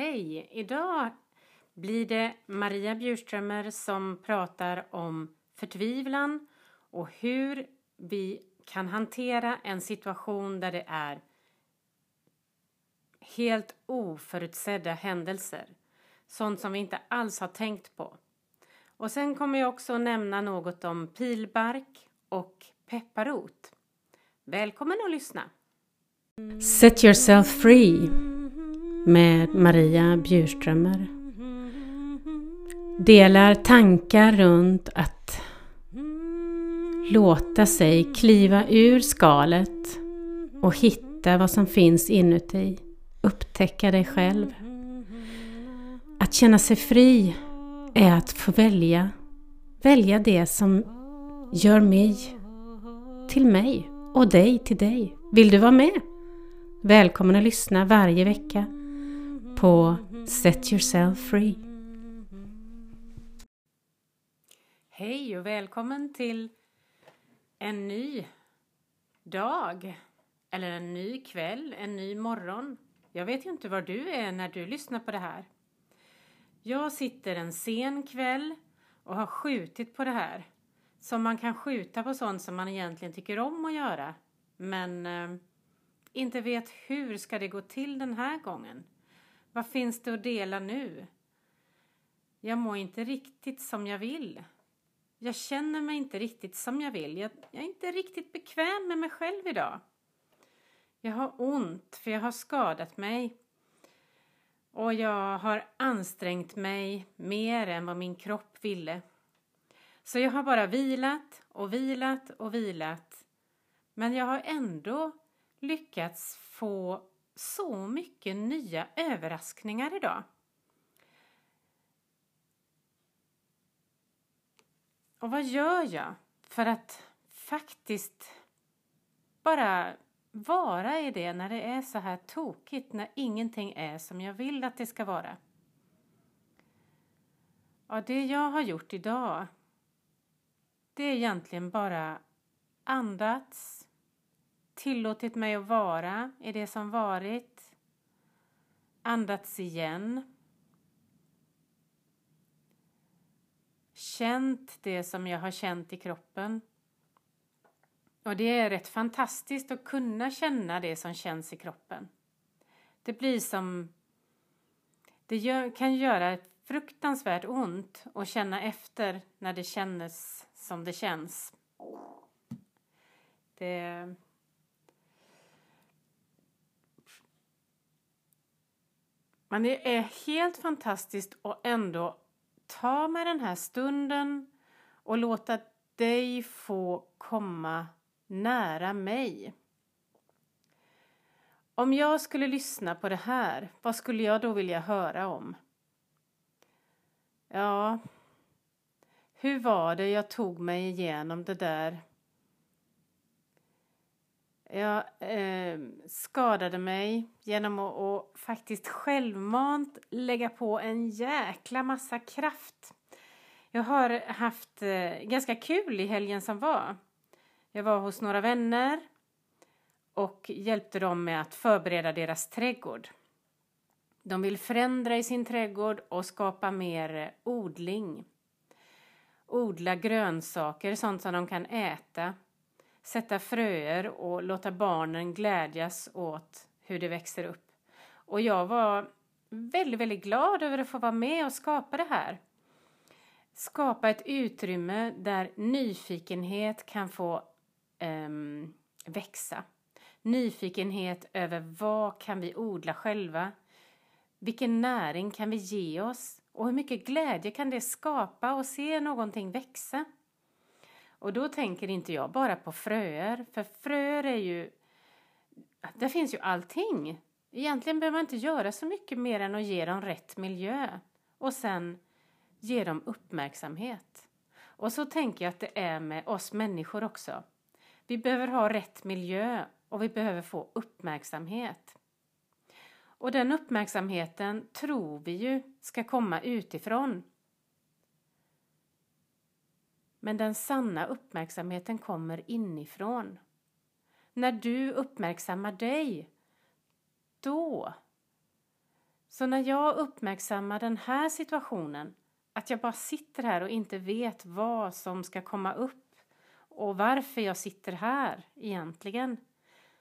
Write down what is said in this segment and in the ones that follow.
Hej! Idag blir det Maria Bjurströmer som pratar om förtvivlan och hur vi kan hantera en situation där det är helt oförutsedda händelser. Sånt som vi inte alls har tänkt på. Och sen kommer jag också nämna något om pilbark och pepparrot. Välkommen att lyssna! Set yourself free med Maria Bjurströmer. Delar tankar runt att låta sig kliva ur skalet och hitta vad som finns inuti. Upptäcka dig själv. Att känna sig fri är att få välja. Välja det som gör mig till mig och dig till dig. Vill du vara med? Välkommen att lyssna varje vecka på Set Yourself Free. Hej och välkommen till en ny dag. Eller en ny kväll, en ny morgon. Jag vet ju inte var du är när du lyssnar på det här. Jag sitter en sen kväll och har skjutit på det här. Som man kan skjuta på sånt som man egentligen tycker om att göra. Men eh, inte vet hur ska det gå till den här gången. Vad finns det att dela nu? Jag mår inte riktigt som jag vill. Jag känner mig inte riktigt som jag vill. Jag, jag, är inte riktigt bekväm med mig själv idag. Jag har ont för jag har skadat mig. Och jag har ansträngt mig mer än vad min kropp ville. Så jag har bara vilat och vilat och vilat. Men jag har ändå lyckats få så mycket nya överraskningar idag. Och vad gör jag för att faktiskt bara vara i det när det är så här tokigt, när ingenting är som jag vill att det ska vara? Ja, det jag har gjort idag, det är egentligen bara andats, tillåtit mig att vara i det som varit, andats igen, känt det som jag har känt i kroppen. Och det är rätt fantastiskt att kunna känna det som känns i kroppen. Det blir som... Det gör, kan göra fruktansvärt ont att känna efter när det känns som det känns. Det... Men det är helt fantastiskt att ändå ta med den här stunden och låta dig få komma nära mig. Om jag skulle lyssna på det här, vad skulle jag då vilja höra om? Ja, hur var det jag tog mig igenom det där? Jag eh, skadade mig genom att, att faktiskt självmant lägga på en jäkla massa kraft. Jag har haft eh, ganska kul i helgen som var. Jag var hos några vänner och hjälpte dem med att förbereda deras trädgård. De vill förändra i sin trädgård och skapa mer eh, odling. Odla grönsaker, sånt som de kan äta. Sätta fröer och låta barnen glädjas åt hur det växer upp. Och jag var väldigt, väldigt glad över att få vara med och skapa det här. Skapa ett utrymme där nyfikenhet kan få um, växa. Nyfikenhet över vad kan vi odla själva? Vilken näring kan vi ge oss? Och hur mycket glädje kan det skapa att se någonting växa? Och då tänker inte jag bara på fröer, för fröer är ju... Där finns ju allting. Egentligen behöver man inte göra så mycket mer än att ge dem rätt miljö och sen ge dem uppmärksamhet. Och så tänker jag att det är med oss människor också. Vi behöver ha rätt miljö och vi behöver få uppmärksamhet. Och den uppmärksamheten tror vi ju ska komma utifrån. Men den sanna uppmärksamheten kommer inifrån. När du uppmärksammar dig, då Så när jag uppmärksammar den här situationen, att jag bara sitter här och inte vet vad som ska komma upp och varför jag sitter här egentligen,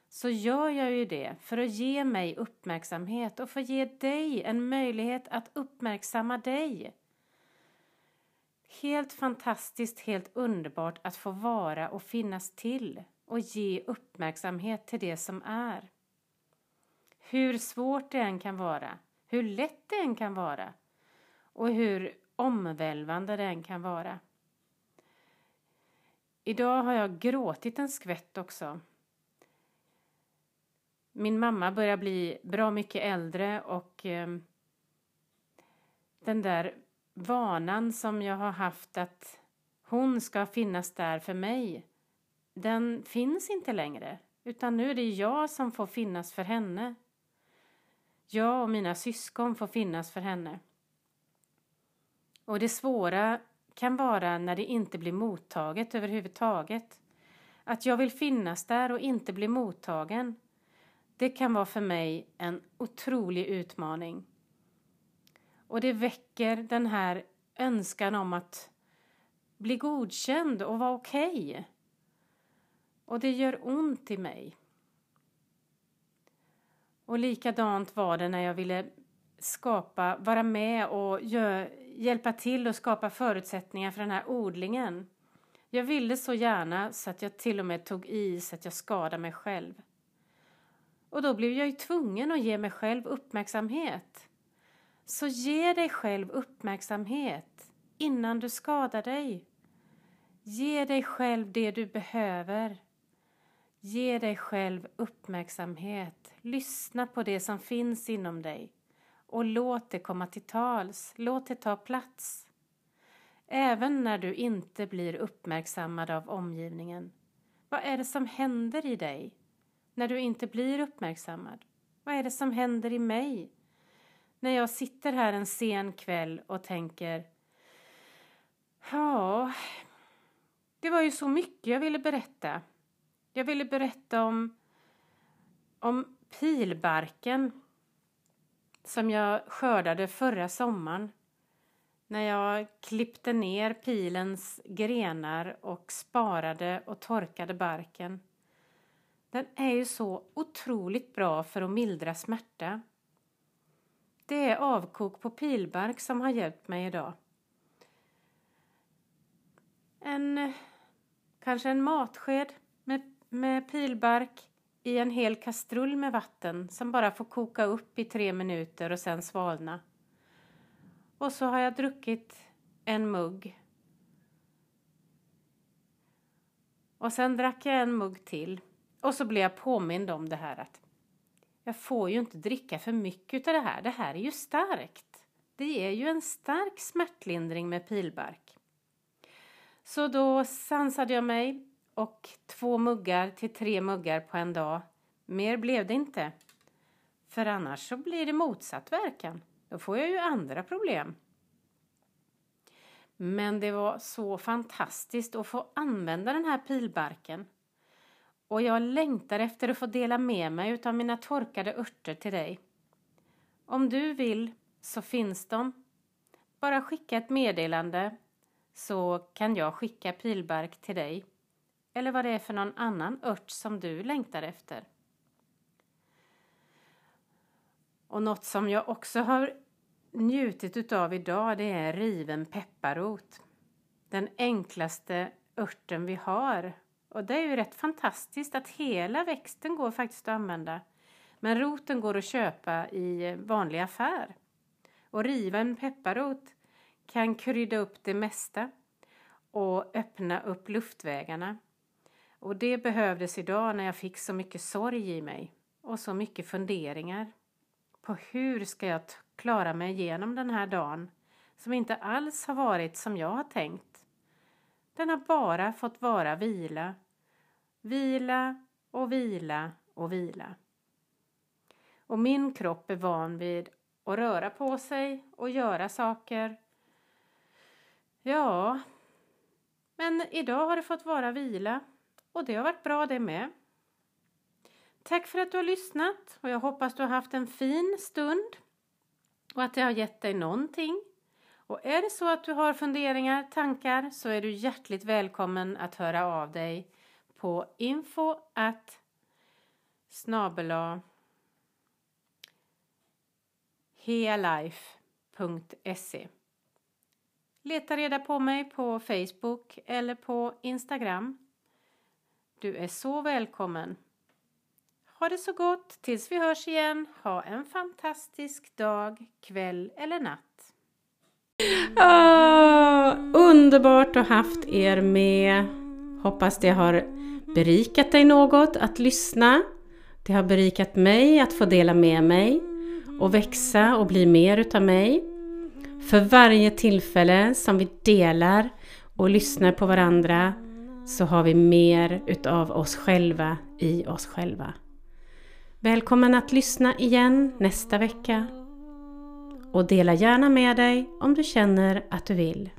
så gör jag ju det för att ge mig uppmärksamhet och för att ge dig en möjlighet att uppmärksamma dig. Helt fantastiskt, helt underbart att få vara och finnas till och ge uppmärksamhet till det som är. Hur svårt det än kan vara, hur lätt det än kan vara och hur omvälvande det än kan vara. Idag har jag gråtit en skvätt också. Min mamma börjar bli bra mycket äldre och eh, den där vanan som jag har haft att hon ska finnas där för mig, den finns inte längre. Utan nu är det jag som får finnas för henne. Jag och mina syskon får finnas för henne. Och det svåra kan vara när det inte blir mottaget överhuvudtaget. Att jag vill finnas där och inte bli mottagen. Det kan vara för mig en otrolig utmaning. Och det väcker den här önskan om att bli godkänd och vara okej. Okay. Och det gör ont i mig. Och likadant var det när jag ville skapa, vara med och gör, hjälpa till och skapa förutsättningar för den här odlingen. Jag ville så gärna så att jag till och med tog i så att jag skadade mig själv. Och då blev jag ju tvungen att ge mig själv uppmärksamhet. Så ge dig själv uppmärksamhet innan du skadar dig. Ge dig själv det du behöver. Ge dig själv uppmärksamhet. Lyssna på det som finns inom dig och låt det komma till tals. Låt det ta plats. Även när du inte blir uppmärksammad av omgivningen. Vad är det som händer i dig när du inte blir uppmärksammad? Vad är det som händer i mig när jag sitter här en sen kväll och tänker Ja, det var ju så mycket jag ville berätta. Jag ville berätta om, om pilbarken som jag skördade förra sommaren när jag klippte ner pilens grenar och sparade och torkade barken. Den är ju så otroligt bra för att mildra smärta. Det är avkok på pilbark som har hjälpt mig idag. En, kanske en matsked med, med pilbark i en hel kastrull med vatten som bara får koka upp i tre minuter och sen svalna. Och så har jag druckit en mugg. Och sen drack jag en mugg till. Och så blev jag påmind om det här att jag får ju inte dricka för mycket av det här. Det här är ju starkt. Det ger ju en stark smärtlindring med pilbark. Så då sansade jag mig och två muggar till tre muggar på en dag. Mer blev det inte. För annars så blir det motsatt verkan. Då får jag ju andra problem. Men det var så fantastiskt att få använda den här pilbarken. Och jag längtar efter att få dela med mig av mina torkade örter till dig. Om du vill så finns de. Bara skicka ett meddelande så kan jag skicka pilbark till dig eller vad det är för någon annan ört som du längtar efter. Och något som jag också har njutit utav idag det är riven pepparrot. Den enklaste örten vi har. Och det är ju rätt fantastiskt att hela växten går faktiskt att använda. Men roten går att köpa i vanlig affär. Och riven pepparrot kan krydda upp det mesta och öppna upp luftvägarna. Och det behövdes idag när jag fick så mycket sorg i mig och så mycket funderingar på hur ska jag klara mig igenom den här dagen som inte alls har varit som jag har tänkt. Den har bara fått vara vila, vila och vila och vila. Och min kropp är van vid att röra på sig och göra saker. Ja, men idag har det fått vara vila och det har varit bra det med. Tack för att du har lyssnat och jag hoppas du har haft en fin stund. och att det har gett dig någonting. Och är det så att du har funderingar, tankar så är du hjärtligt välkommen att höra av dig på info at snabela healife.se Leta reda på mig på Facebook eller på Instagram. Du är så välkommen. Ha det så gott tills vi hörs igen. Ha en fantastisk dag, kväll eller natt. Oh, underbart att ha haft er med. Hoppas det har berikat dig något att lyssna. Det har berikat mig att få dela med mig och växa och bli mer utav mig. För varje tillfälle som vi delar och lyssnar på varandra så har vi mer utav oss själva i oss själva. Välkommen att lyssna igen nästa vecka och dela gärna med dig om du känner att du vill.